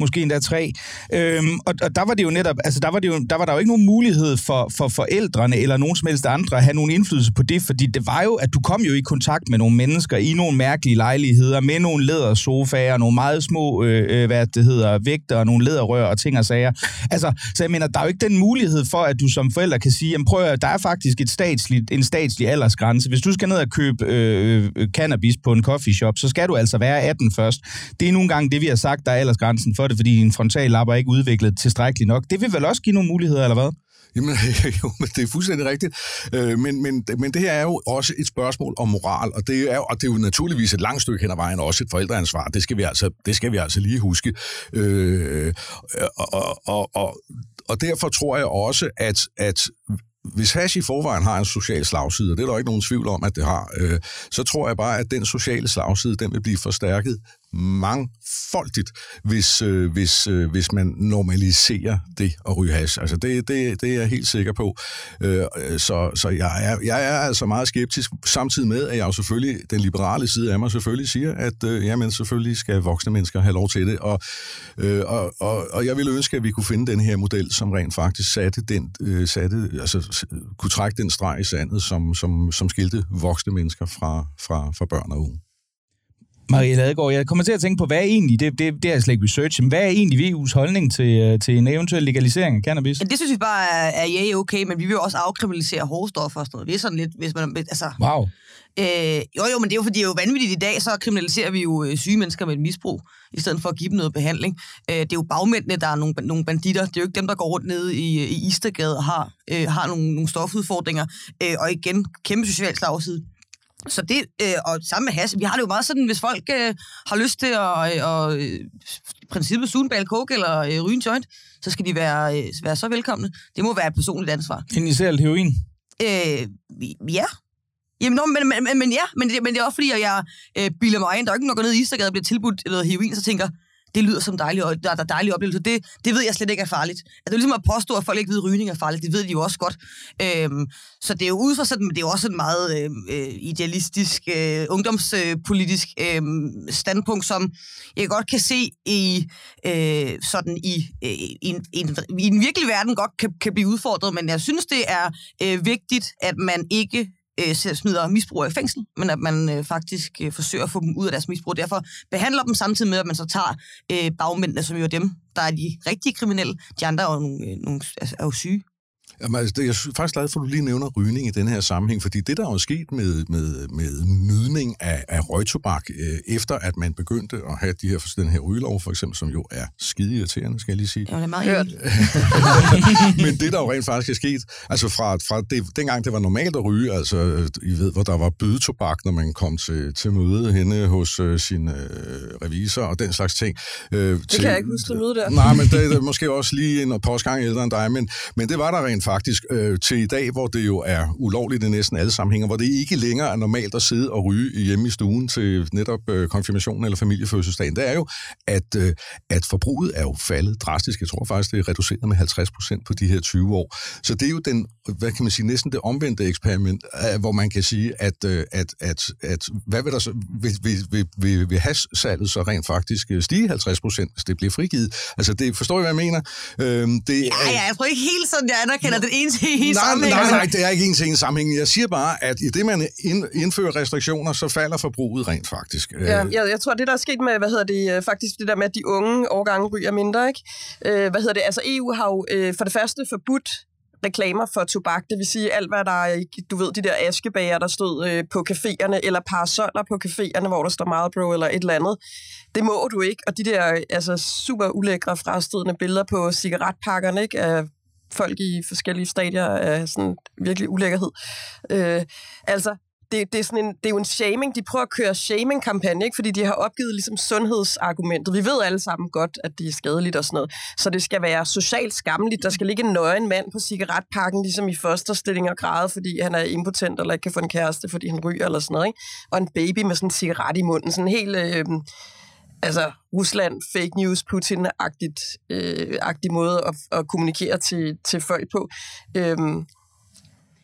måske endda tre. Øhm, og, og der var det jo netop, altså der var, det jo, der var der jo ikke nogen mulighed for, for forældrene eller nogen som helst andre at have nogen indflydelse på det, fordi det var jo, at du kom jo i kontakt med nogle mennesker i nogle mærkelige lejligheder, med nogle lædersofaer, nogle meget små, øh, øh hvad det hedder, vægter, og nogle læderrør og ting og sager. Altså, så jeg mener, der er jo ikke den mulighed for, at du som forælder kan sige, jamen prøv at der er faktisk et statsligt, en statslig aldersgrænse. Hvis du skal ned og købe øh, cannabis på en coffee shop, så skal du altså være 18 først. Det er nogle gange det, vi har sagt, der er aldersgrænsen for det, fordi din frontallapper er ikke udviklet tilstrækkeligt nok. Det vil vel også give nogle muligheder, eller hvad? Jamen, jo, men det er fuldstændig rigtigt. Øh, men, men, men det her er jo også et spørgsmål om moral, og det er, jo, og det er jo naturligvis et langt stykke hen ad vejen også et forældreansvar. Det skal vi altså, det skal vi altså lige huske. Øh, og, og, og, og derfor tror jeg også, at, at hvis hash i forvejen har en social slagside, og det er der ikke nogen tvivl om, at det har, øh, så tror jeg bare, at den sociale slagside, den vil blive forstærket mangfoldigt, hvis, øh, hvis, øh, hvis man normaliserer det at ryge hash. Altså det, det, det er jeg helt sikker på. Øh, så så jeg, er, jeg er altså meget skeptisk, samtidig med, at jeg jo selvfølgelig, den liberale side af mig selvfølgelig siger, at øh, jamen, selvfølgelig skal voksne mennesker have lov til det. Og, øh, og, og, og jeg ville ønske, at vi kunne finde den her model, som rent faktisk satte den, øh, satte, altså, kunne trække den streg i sandet, som, som, som skilte voksne mennesker fra, fra, fra børn og unge. Maria Ladegaard, jeg kommer til at tænke på, hvad er egentlig, det, det, det er jeg slet ikke research, men hvad er egentlig VU's holdning til, øh, til en eventuel legalisering af cannabis? Ja, det synes vi bare er, er ja, okay, men vi vil jo også afkriminalisere hårdstoffer og sådan noget. Det er sådan lidt, hvis man... Altså, wow. Øh, jo, jo, men det er jo fordi, det er jo vanvittigt i dag, så kriminaliserer vi jo øh, syge mennesker med et misbrug, i stedet for at give dem noget behandling. Øh, det er jo bagmændene, der er nogle, nogle banditter. Det er jo ikke dem, der går rundt nede i, i Istergade og har, øh, har nogle, nogle stofudfordringer. Øh, og igen, kæmpe social slagside. Så det, øh, og sammen med has, vi har det jo meget sådan, hvis folk øh, har lyst til at, øh, og, øh, i princippet suge en coke eller øh, ryge en joint, så skal de være, øh, være så velkomne. Det må være et personligt ansvar. Initialt heroin? Øh, ja. Jamen, no, men, men, men ja, men det, men det er også fordi, at jeg øh, bilder mig ind. Der er ikke går ned i Istergade og bliver tilbudt noget heroin, så tænker, det lyder som dejlig, der, der dejlige oplevelser. Det, det ved jeg slet ikke er farligt. Altså, det er ligesom at påstå, at folk ikke ved, at rygning er farligt. Det ved de jo også godt. Øhm, så det er jo ud fra sådan, men det er jo også en meget øh, øh, idealistisk, øh, ungdomspolitisk øh, standpunkt, som jeg godt kan se i øh, sådan i, øh, i, en, en, i en virkelig verden godt kan, kan blive udfordret, men jeg synes, det er øh, vigtigt, at man ikke øh, smider misbrugere i fængsel, men at man øh, faktisk øh, forsøger at få dem ud af deres misbrug. Derfor behandler dem samtidig med, at man så tager øh, bagmændene, som jo er dem, der er de rigtige kriminelle. De andre er jo, nogle, øh, nogle, altså, er jo syge. Jamen, altså, jeg er faktisk glad for, at du lige nævner rygning i den her sammenhæng, fordi det, der er jo sket med, med, med nydning af, af røgtobak, øh, efter at man begyndte at have de her, den her rygelov, for eksempel, som jo er skide irriterende, skal jeg lige sige. Ja, det er meget hørt. Men det, der jo rent faktisk er sket, altså fra, fra det, dengang det var normalt at ryge, altså I ved, hvor der var bødetobak, når man kom til, til møde henne hos øh, sin øh, revisor og den slags ting. Øh, det til, kan jeg ikke huske, møde der. Nej, men det er måske også lige en postgang ældre end dig, men, men det var der rent faktisk øh, til i dag, hvor det jo er ulovligt i næsten alle sammenhænge, hvor det ikke længere er normalt at sidde og ryge hjemme i stuen til netop øh, konfirmation eller familiefødselsdagen. Det er jo, at, øh, at forbruget er jo faldet drastisk. Jeg tror faktisk, det er reduceret med 50 procent på de her 20 år. Så det er jo den, hvad kan man sige, næsten det omvendte eksperiment, øh, hvor man kan sige, at, øh, at, at, at hvad vil der så, vil, vil, vil, vil, vil hashsalget så rent faktisk øh, stige 50 procent, hvis det bliver frigivet? Altså, det forstår I, hvad jeg mener? Øh, det, ja, ja, jeg tror ikke helt sådan, jeg anerkender den ene til en nej, nej, nej, det er ikke en til en sammenhæng. Jeg siger bare, at i det, man indfører restriktioner, så falder forbruget rent faktisk. Ja, jeg, jeg tror, det der er sket med, hvad hedder det, øh, faktisk det der med, at de unge årgange ryger mindre, ikke? Øh, hvad hedder det, altså EU har jo øh, for det første forbudt reklamer for tobak. Det vil sige alt, hvad der er, du ved, de der askebager, der stod øh, på caféerne, eller parasoller på caféerne, hvor der står Marlboro eller et eller andet. Det må du ikke. Og de der altså, super ulækre frastødende billeder på cigaretpakkerne, ikke, af folk i forskellige stadier af sådan virkelig ulækkerhed. Øh, altså, det, det, er sådan en, det er jo en shaming. De prøver at køre shaming-kampagne, ikke? fordi de har opgivet ligesom sundhedsargumentet. Vi ved alle sammen godt, at de er skadeligt og sådan noget. Så det skal være socialt skammeligt. Der skal ligge en nøgen mand på cigaretpakken, ligesom i fosterstilling og græde, fordi han er impotent, eller ikke kan få en kæreste, fordi han ryger eller sådan noget. Ikke? Og en baby med sådan en cigaret i munden. Sådan helt... Øh, altså Rusland fake news Putin-agtigt øh, agtig måde at, at kommunikere til, til folk på. Øhm,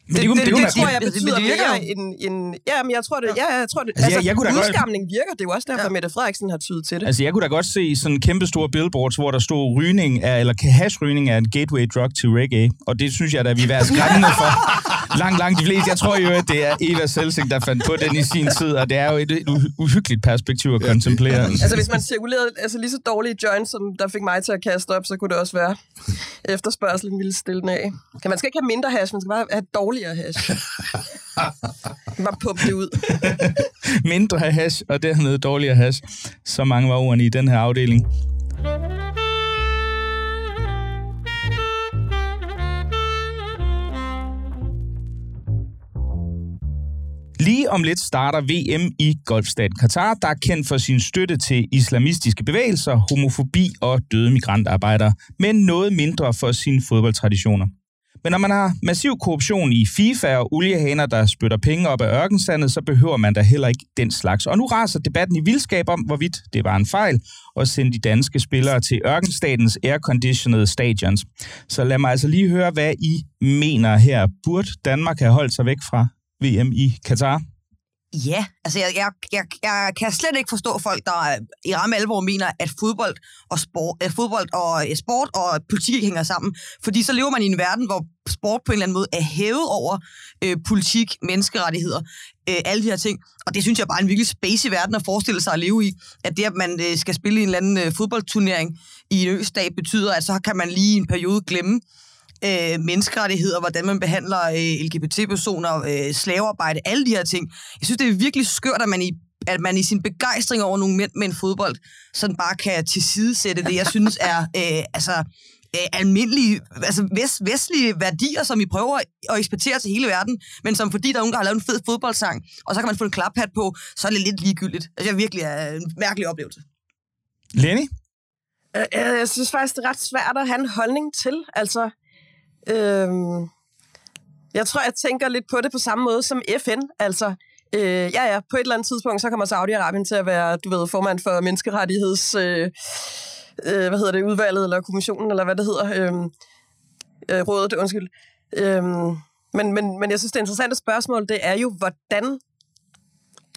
men det, det, det, det, det tror jeg betyder det mere end, end... Ja, men jeg tror det... Ja, jeg tror det altså, jeg, jeg kunne udskamning godt, virker. Det er jo også derfor, ja. Mette Frederiksen har tydet til det. Altså, jeg kunne da godt se sådan kæmpe store billboards, hvor der stod rygning er, eller hashrygning er en gateway drug til reggae. Og det synes jeg da, vi er skræmmende for. Langt, langt de fleste. Jeg tror jo, at det er Eva Selsing, der fandt på den i sin tid, og det er jo et, et uhyggeligt perspektiv at ja. kontemplere. Altså, hvis man cirkulerede altså, lige så dårlige joints, som der fik mig til at kaste op, så kunne det også være efterspørgselen ville stille den af. Kan man skal ikke have mindre hash, man skal bare have dårligere hash. bare pumpe det ud. mindre hash, og dernede dårligere hash. Så mange var ordene i den her afdeling. Lige om lidt starter VM i golfstaten Katar, der er kendt for sin støtte til islamistiske bevægelser, homofobi og døde migrantarbejdere, men noget mindre for sine fodboldtraditioner. Men når man har massiv korruption i FIFA og oliehaner, der spytter penge op af ørkensandet, så behøver man da heller ikke den slags. Og nu raser debatten i vildskab om, hvorvidt det var en fejl at sende de danske spillere til ørkenstatens airconditionede stadions. Så lad mig altså lige høre, hvad I mener her. Burde Danmark have holdt sig væk fra VM i Katar? Ja, altså jeg, jeg, jeg, jeg kan slet ikke forstå folk, der øh, i ramme alvor mener, at fodbold og sport, at øh, fodbold og øh, sport og politik hænger sammen. Fordi så lever man i en verden, hvor sport på en eller anden måde er hævet over øh, politik, menneskerettigheder, øh, alle de her ting. Og det synes jeg bare er en virkelig space i verden at forestille sig at leve i. At det, at man øh, skal spille i en eller anden øh, fodboldturnering i en østdag, betyder, at så kan man lige i en periode glemme, øh, menneskerettigheder, hvordan man behandler øh, LGBT-personer, øh, slavearbejde, alle de her ting. Jeg synes, det er virkelig skørt, at man i at man i sin begejstring over nogle mænd med en fodbold, sådan bare kan tilsidesætte det, jeg synes er øh, altså, øh, almindelige, altså vest, vestlige værdier, som vi prøver at eksportere til hele verden, men som fordi der er nogen, der har lavet en fed fodboldsang, og så kan man få en klaphat på, så er det lidt ligegyldigt. Altså, jeg virkelig er en mærkelig oplevelse. Lenny? Jeg, jeg synes faktisk, det er ret svært at have en holdning til. Altså, Øhm, jeg tror, jeg tænker lidt på det på samme måde som FN. Altså, øh, ja, ja, på et eller andet tidspunkt, så kommer Saudi-Arabien til at være, du ved, formand for menneskerettigheds... Øh, øh, hvad hedder det, udvalget, eller kommissionen, eller hvad det hedder, øh, øh, rådet, undskyld. Øh, men, men, men jeg synes, det interessante spørgsmål, det er jo, hvordan,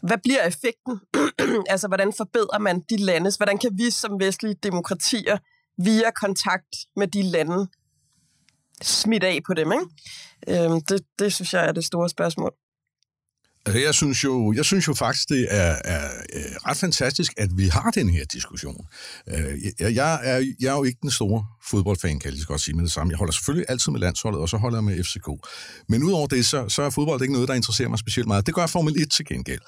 hvad bliver effekten? altså, hvordan forbedrer man de landes, hvordan kan vi som vestlige demokratier via kontakt med de lande smidt af på dem, ikke? Øhm, det, det synes jeg er det store spørgsmål. Altså, jeg synes jo, jeg synes jo faktisk, det er, er, er ret fantastisk, at vi har den her diskussion. Øh, jeg, jeg, er, jeg er jo ikke den store fodboldfan, kan jeg lige så godt sige med det samme. Jeg holder selvfølgelig altid med landsholdet, og så holder jeg med FCK. Men udover det, så, så er fodbold ikke noget, der interesserer mig specielt meget. Det gør Formel 1 til gengæld.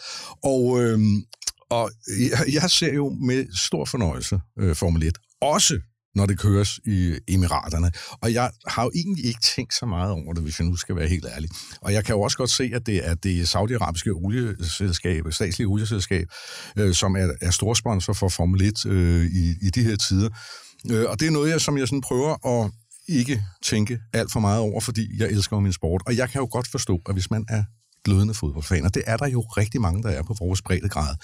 Og, øhm, og jeg, jeg ser jo med stor fornøjelse øh, Formel 1. Også når det køres i Emiraterne. Og jeg har jo egentlig ikke tænkt så meget over det, hvis jeg nu skal være helt ærlig. Og jeg kan jo også godt se, at det er det saudiarabiske olieselskab, statslige olieselskab, øh, som er, er storsponsor for Formel 1 øh, i, i de her tider. Øh, og det er noget, jeg, som jeg sådan prøver at ikke tænke alt for meget over, fordi jeg elsker min sport. Og jeg kan jo godt forstå, at hvis man er glødende fodboldfan, og det er der jo rigtig mange, der er på vores breddegrad,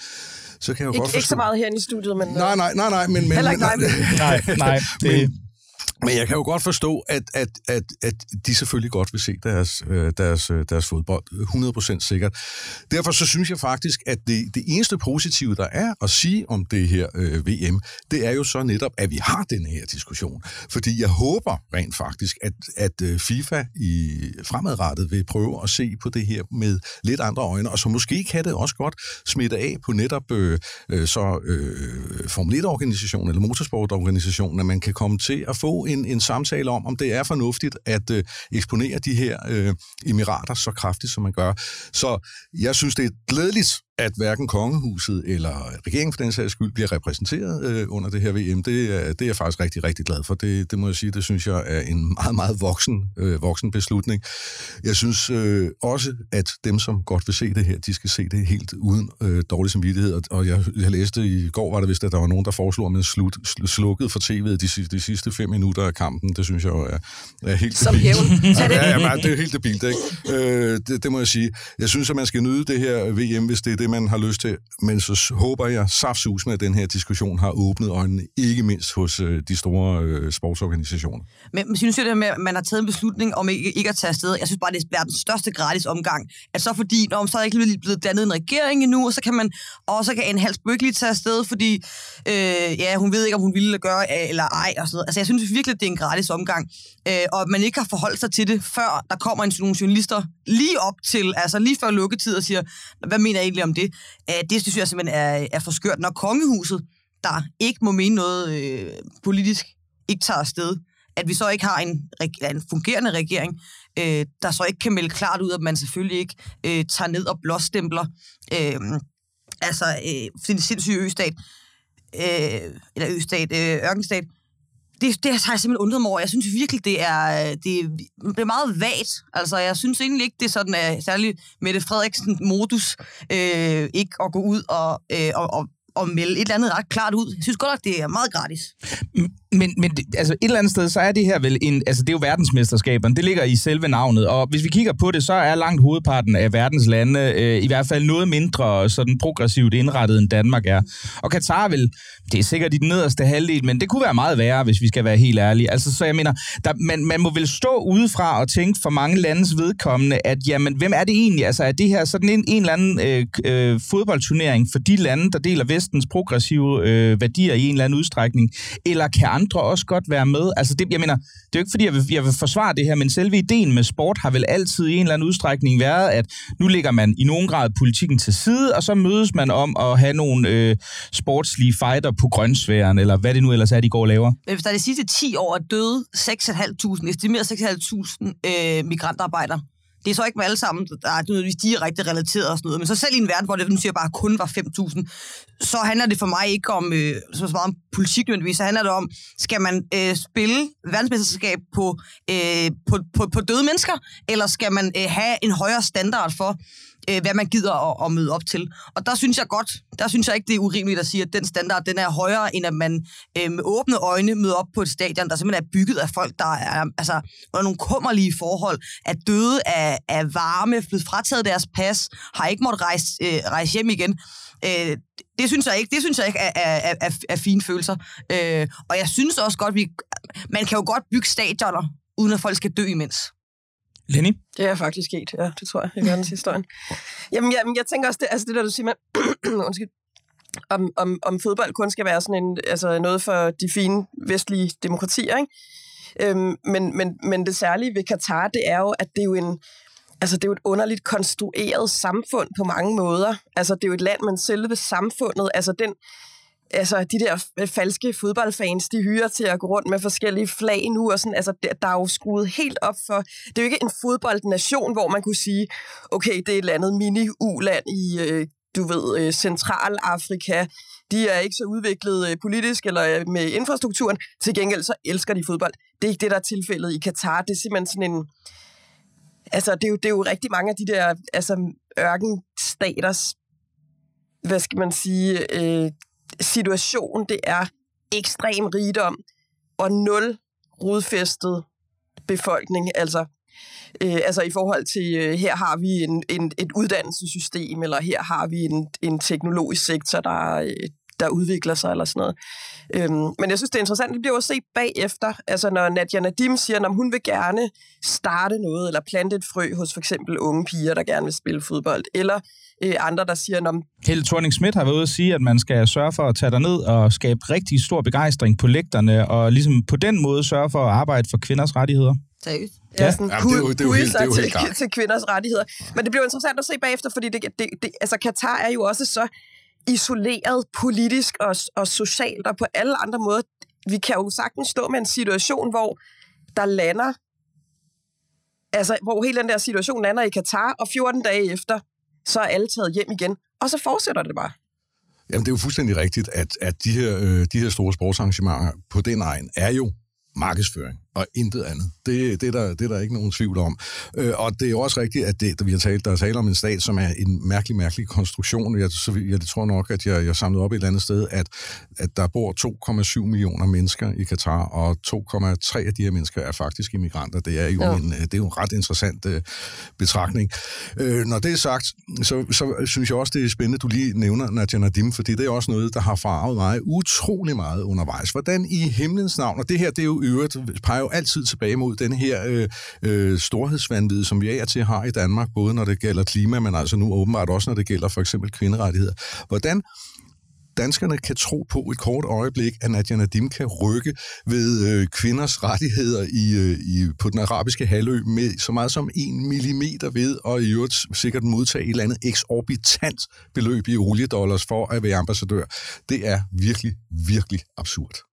så kan jeg jo ikke, godt forstå... Ikke så meget herinde i studiet, men... Nej, nej, nej, nej, men... men Heller ikke nej, nej, nej, det, men, men jeg kan jo godt forstå, at, at, at, at de selvfølgelig godt vil se deres, øh, deres, øh, deres fodbold, 100% sikkert. Derfor så synes jeg faktisk, at det, det eneste positive, der er at sige om det her øh, VM, det er jo så netop, at vi har den her diskussion. Fordi jeg håber rent faktisk, at, at øh, FIFA i fremadrettet vil prøve at se på det her med lidt andre øjne, og så måske kan det også godt smitte af på netop øh, så øh, Formel 1-organisationen eller motorsportorganisationen, at man kan komme til at få en, en samtale om, om det er fornuftigt at øh, eksponere de her øh, emirater så kraftigt, som man gør. Så jeg synes, det er glædeligt, at hverken kongehuset eller regeringen for den sags skyld bliver repræsenteret øh, under det her VM, det er, det er jeg faktisk rigtig, rigtig glad for. Det, det må jeg sige, det synes jeg er en meget, meget voksen, øh, voksen beslutning. Jeg synes øh, også, at dem, som godt vil se det her, de skal se det helt uden øh, dårlig samvittighed. Og jeg, jeg læste i går, var det vist, at der var nogen, der foreslog, at man slut, slukket for tv'et de, de sidste fem minutter af kampen. Det synes jeg jo er, er helt Som hævn. ja, ja, ja, det er helt debilt, ikke? Øh, det, det må jeg sige. Jeg synes, at man skal nyde det her VM, hvis det er det, man har lyst til. Men så håber jeg saftsus med, at den her diskussion har åbnet øjnene, ikke mindst hos øh, de store øh, sportsorganisationer. Men synes jeg det med, at man har taget en beslutning om ikke, ikke at tage afsted. Jeg synes bare, det er verdens største gratis omgang. At så fordi, når så er ikke blevet dannet en regering endnu, og så kan man også kan en halv ikke lige tage afsted, fordi øh, ja, hun ved ikke, om hun ville gøre eller ej. Og sådan noget. Altså, jeg synes virkelig, det er en gratis omgang. Øh, og at man ikke har forholdt sig til det, før der kommer en, nogle journalister lige op til, altså lige før lukketid og siger, hvad mener jeg egentlig om det? Øh, det synes jeg simpelthen er, er for skørt. Når kongehuset, der ikke må mene noget øh, politisk, ikke tager afsted, at vi så ikke har en, en fungerende regering, øh, der så ikke kan melde klart ud, at man selvfølgelig ikke øh, tager ned og blåstempler øh, altså øh, en sindssyge østat, øh, eller østat, øh, ørkenstat, det, det har jeg simpelthen undret mig over. Jeg synes virkelig, det er, det, det er meget vagt. Altså, jeg synes egentlig ikke, det er sådan, at særligt Mette Frederiksen modus øh, ikke at gå ud og, øh, og, og, og melde et eller andet ret klart ud. Jeg synes godt nok, det er meget gratis. Mm. Men, men altså et eller andet sted, så er det her vel en, altså det er jo verdensmesterskaberne, det ligger i selve navnet, og hvis vi kigger på det, så er langt hovedparten af verdens lande øh, i hvert fald noget mindre sådan progressivt indrettet, end Danmark er. Og Katar vil, det er sikkert i den nederste halvdel, men det kunne være meget værre, hvis vi skal være helt ærlige. Altså, så jeg mener, der, man, man må vel stå udefra og tænke for mange landes vedkommende, at jamen, hvem er det egentlig? Altså, er det her sådan en, en eller anden øh, øh, fodboldturnering for de lande, der deler vestens progressive øh, værdier i en eller anden udstrækning? Eller kan andre også godt være med? Altså, det, jeg mener, det er jo ikke, fordi jeg vil, jeg vil forsvare det her, men selve ideen med sport har vel altid i en eller anden udstrækning været, at nu lægger man i nogen grad politikken til side, og så mødes man om at have nogle øh, sportslige fighter på grønsværen, eller hvad det nu ellers er, de går og laver. Hvis der er de sidste 10 år er døde 6.500, estimeret 6.500 øh, migrantarbejdere, det er så ikke med alle sammen, der er nødvendigvis direkte relateret og sådan noget, men så selv i en verden, hvor det nu siger bare kun var 5.000, så handler det for mig ikke om øh, så meget om politik nødvendigvis, så handler det om, skal man øh, spille verdensmesterskab på, øh, på, på, på døde mennesker, eller skal man øh, have en højere standard for, øh, hvad man gider at, at møde op til. Og der synes jeg godt, der synes jeg ikke, det er urimeligt at sige, at den standard, den er højere, end at man øh, med åbne øjne møder op på et stadion, der simpelthen er bygget af folk, der er altså, under nogle kummerlige forhold, er døde af, af varme, blevet frataget deres pas, har ikke måttet rejse, øh, rejse hjem igen. Øh, det synes jeg ikke, det synes jeg ikke er, er, er, er fine følelser. Øh, og jeg synes også godt, vi, man kan jo godt bygge stadioner, uden at folk skal dø imens. Lenny? Det er faktisk sket, ja, det tror jeg, i verdenshistorien. Jamen, jamen, jeg tænker også, det, altså det der, du siger, man, undskyld, om, om, om fodbold kun skal være sådan en, altså noget for de fine vestlige demokratier, ikke? Øhm, men, men, men det særlige ved Katar, det er jo, at det er jo en, altså det er jo et underligt konstrueret samfund på mange måder. Altså det er jo et land, men selve samfundet, altså den, altså de der falske fodboldfans, de hyrer til at gå rundt med forskellige flag nu, og sådan, altså der er jo skruet helt op for, det er jo ikke en fodboldnation, hvor man kunne sige, okay, det er et eller andet mini-uland i, øh, du ved, øh, Centralafrika, de er ikke så udviklet øh, politisk eller med infrastrukturen, til gengæld så elsker de fodbold. Det er ikke det, der er tilfældet i Katar, det er simpelthen sådan en, altså det er jo, det er jo rigtig mange af de der altså, ørkenstaters, hvad skal man sige, øh, situation, det er ekstrem rigdom og nul rodfæstet befolkning. Altså, øh, altså i forhold til, øh, her har vi en, en, et uddannelsessystem, eller her har vi en, en teknologisk sektor, der, øh, der udvikler sig, eller sådan noget. Øhm, men jeg synes, det er interessant, det bliver jo set bagefter, altså når Nadia Nadim siger, at hun vil gerne starte noget, eller plante et frø hos for eksempel unge piger, der gerne vil spille fodbold, eller øh, andre, der siger... Når... Helle thorning Schmidt har været ude at sige, at man skal sørge for at tage dig ned og skabe rigtig stor begejstring på lægterne, og ligesom på den måde sørge for at arbejde for kvinders rettigheder. Seriøst? Ja, sådan, det er jo, det er jo helt, det er jo helt til, til kvinders rettigheder. Men det bliver interessant at se bagefter, fordi det, det, det, altså Katar er jo også så isoleret politisk og, og socialt og på alle andre måder. Vi kan jo sagtens stå med en situation, hvor der lander, altså hvor hele den der situation lander i Katar, og 14 dage efter, så er alle taget hjem igen, og så fortsætter det bare. Jamen, det er jo fuldstændig rigtigt, at, at de, her, øh, de her store sportsarrangementer på den egen er jo markedsføring og intet andet. Det, det, er, der, det er der ikke nogen tvivl om. Øh, og det er jo også rigtigt, at det, vi har talt, der er tale om en stat, som er en mærkelig, mærkelig konstruktion. Jeg, så, jeg tror nok, at jeg, jeg samlede op et eller andet sted, at, at der bor 2,7 millioner mennesker i Katar, og 2,3 af de her mennesker er faktisk immigranter. Det er jo, ja. en, det er jo en ret interessant uh, betragtning. Uh, når det er sagt, så, så synes jeg også, det er spændende, du lige nævner Nadia Nadim, fordi det er også noget, der har farvet mig utrolig meget undervejs. Hvordan i himlens navn, og det her, det er jo øvrigt, peger jo altid tilbage mod den her øh, øh, storhedsvandvid, som vi er til har i Danmark, både når det gælder klima, men altså nu åbenbart også, når det gælder for eksempel kvinderettigheder. Hvordan danskerne kan tro på et kort øjeblik, at Nadia Nadim kan rykke ved øh, kvinders rettigheder i, øh, i, på den arabiske halvø med så meget som en millimeter ved, og i øvrigt sikkert modtage et eller andet eksorbitant beløb i oliedollars for at være ambassadør. Det er virkelig, virkelig absurd.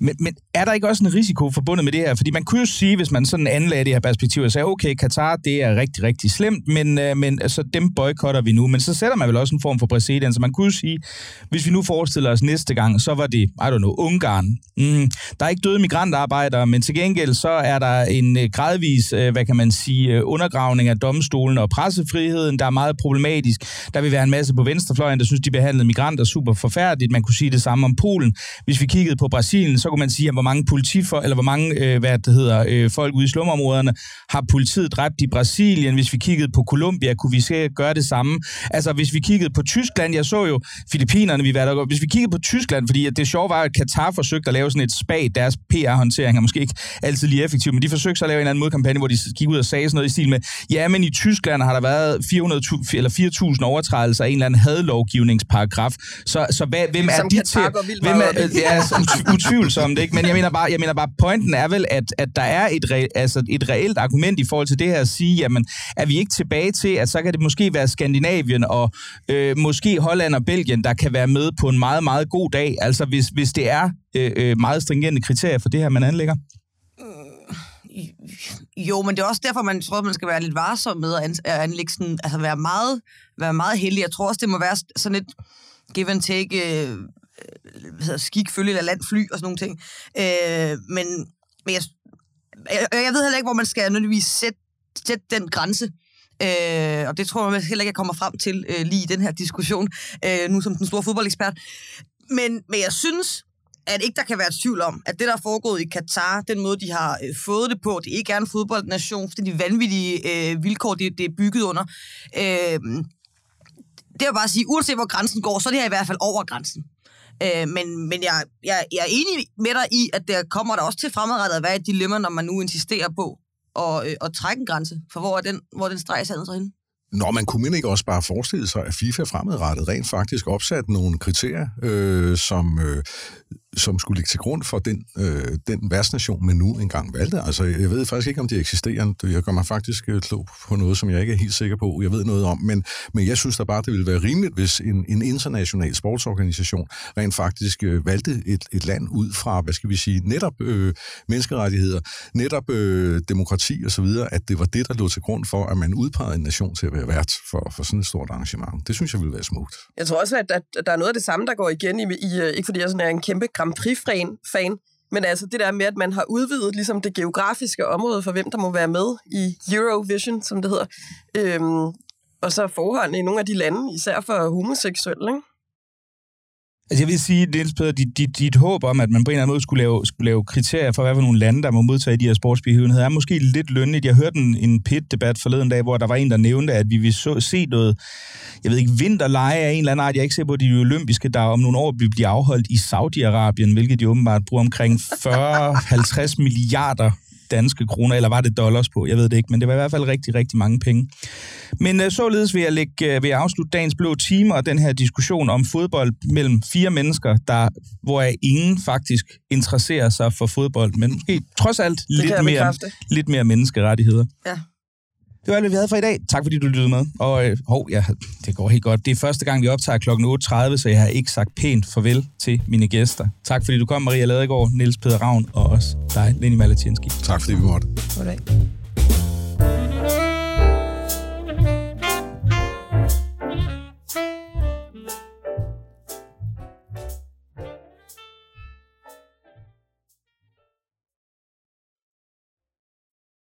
Men, men er der ikke også en risiko forbundet med det her? Fordi man kunne jo sige, hvis man sådan anlagde det her perspektiv og sagde, okay, Katar, det er rigtig, rigtig slemt, men, øh, men altså, dem boykotter vi nu. Men så sætter man vel også en form for præcedens. Så man kunne jo sige, hvis vi nu forestiller os næste gang, så var det, I don't know, Ungarn. Mm, der er ikke døde migrantarbejdere, men til gengæld så er der en øh, gradvis, øh, hvad kan man sige, øh, undergravning af domstolen og pressefriheden, der er meget problematisk. Der vil være en masse på venstrefløjen, der synes, de behandlede migranter super forfærdeligt. Man kunne sige det samme om Polen. Hvis vi kiggede på Brasilien, så kunne man sige, at hvor mange politifor, eller hvor mange øh, hvad det hedder, øh, folk ude i slumområderne har politiet dræbt i Brasilien. Hvis vi kiggede på Colombia, kunne vi se, gøre det samme. Altså, hvis vi kiggede på Tyskland, jeg så jo Filippinerne, vi var der, hvis vi kiggede på Tyskland, fordi det sjove var, at Katar forsøgte at lave sådan et spag, deres PR-håndtering er måske ikke altid lige effektiv, men de forsøgte så at lave en eller anden modkampagne, hvor de gik ud og sagde sådan noget i stil med, ja, men i Tyskland har der været 400, eller 4.000 overtrædelser af en eller anden hadlovgivningsparagraf. Så, så hvad, hvem er de til? Hvem er, ja, utvivlsomt, ikke? Men jeg mener bare, jeg mener bare pointen er vel, at, at der er et, re, altså et reelt argument i forhold til det her at sige, jamen, er vi ikke tilbage til, at så kan det måske være Skandinavien og øh, måske Holland og Belgien, der kan være med på en meget, meget god dag, altså hvis, hvis det er øh, øh meget stringente kriterier for det her, man anlægger? Øh, jo, men det er også derfor, man tror, man skal være lidt varsom med at anlægge sådan, altså være meget, være meget heldig. Jeg tror også, det må være sådan et give and take øh, hedder, skik, følge eller land, fly og sådan nogle ting. Øh, men men jeg, jeg, jeg ved heller ikke, hvor man skal nødvendigvis sætte, sætte den grænse. Øh, og det tror jeg heller ikke, jeg kommer frem til øh, lige i den her diskussion, øh, nu som den store fodboldekspert. Men, men jeg synes, at ikke der kan være tvivl om, at det, der er foregået i Katar, den måde, de har øh, fået det på, det ikke er en fodboldnation, for de vanvittige øh, vilkår, det, det er bygget under. Øh, det er bare at sige, uanset hvor grænsen går, så er det her i hvert fald over grænsen. Øh, men men jeg, jeg, jeg er enig med dig i, at der kommer der også til fremadrettet at være et dilemma, når man nu insisterer på at, øh, at trække en grænse. For hvor er den, hvor den streg sandet så henne? Nå, man kunne ikke også bare forestille sig, at FIFA fremadrettet rent faktisk opsat nogle kriterier, øh, som, øh, som skulle ligge til grund for den, øh, den værtsnation, man nu engang valgte. Altså, jeg ved faktisk ikke, om de eksisterer. Jeg gør mig faktisk øh, klog på noget, som jeg ikke er helt sikker på, jeg ved noget om. Men, men jeg synes da bare, det ville være rimeligt, hvis en, en international sportsorganisation rent faktisk øh, valgte et, et land ud fra, hvad skal vi sige, netop øh, menneskerettigheder, netop øh, demokrati osv., at det var det, der lå til grund for, at man udpegede en nation til at være vært for, for sådan et stort arrangement. Det synes jeg ville være smukt. Jeg tror også, at, at der er noget af det samme, der går igen i, i øh, ikke fordi jeg sådan er en kæmpe Grand Prix-fan, men altså det der med, at man har udvidet ligesom det geografiske område for, hvem der må være med i Eurovision, som det hedder. Øhm, og så forholdene i nogle af de lande, især for homoseksuelle, ikke? Altså jeg vil sige, Niels Peder, dit, dit, dit håb om, at man på en eller anden måde skulle lave, skulle lave kriterier for, hvad for nogle lande, der må modtage de her sportsbegivenheder, er måske lidt lønligt. Jeg hørte en, en pit-debat forleden dag, hvor der var en, der nævnte, at vi vil så, se noget, jeg ved ikke, vinterleje af en eller anden art. Jeg er ikke sikker på, at de olympiske, der om nogle år vil blive afholdt i Saudi-Arabien, hvilket de åbenbart bruger omkring 40-50 milliarder danske kroner, eller var det dollars på? Jeg ved det ikke, men det var i hvert fald rigtig, rigtig mange penge. Men uh, således vil jeg, lægge, uh, vil jeg afslutte dagens blå time og den her diskussion om fodbold mellem fire mennesker, der, hvor ingen faktisk interesserer sig for fodbold, men måske trods alt lidt mere, lidt mere menneskerettigheder. Ja. Det var alt, hvad vi havde for i dag. Tak fordi du lyttede med. Og øh, hov, ja, det går helt godt. Det er første gang, vi optager kl. 8.30, så jeg har ikke sagt pænt farvel til mine gæster. Tak fordi du kom, Maria Ladegaard, Niels Peder Ravn og også dig, Lenny Malatinski. Tak fordi vi måtte. Goddag.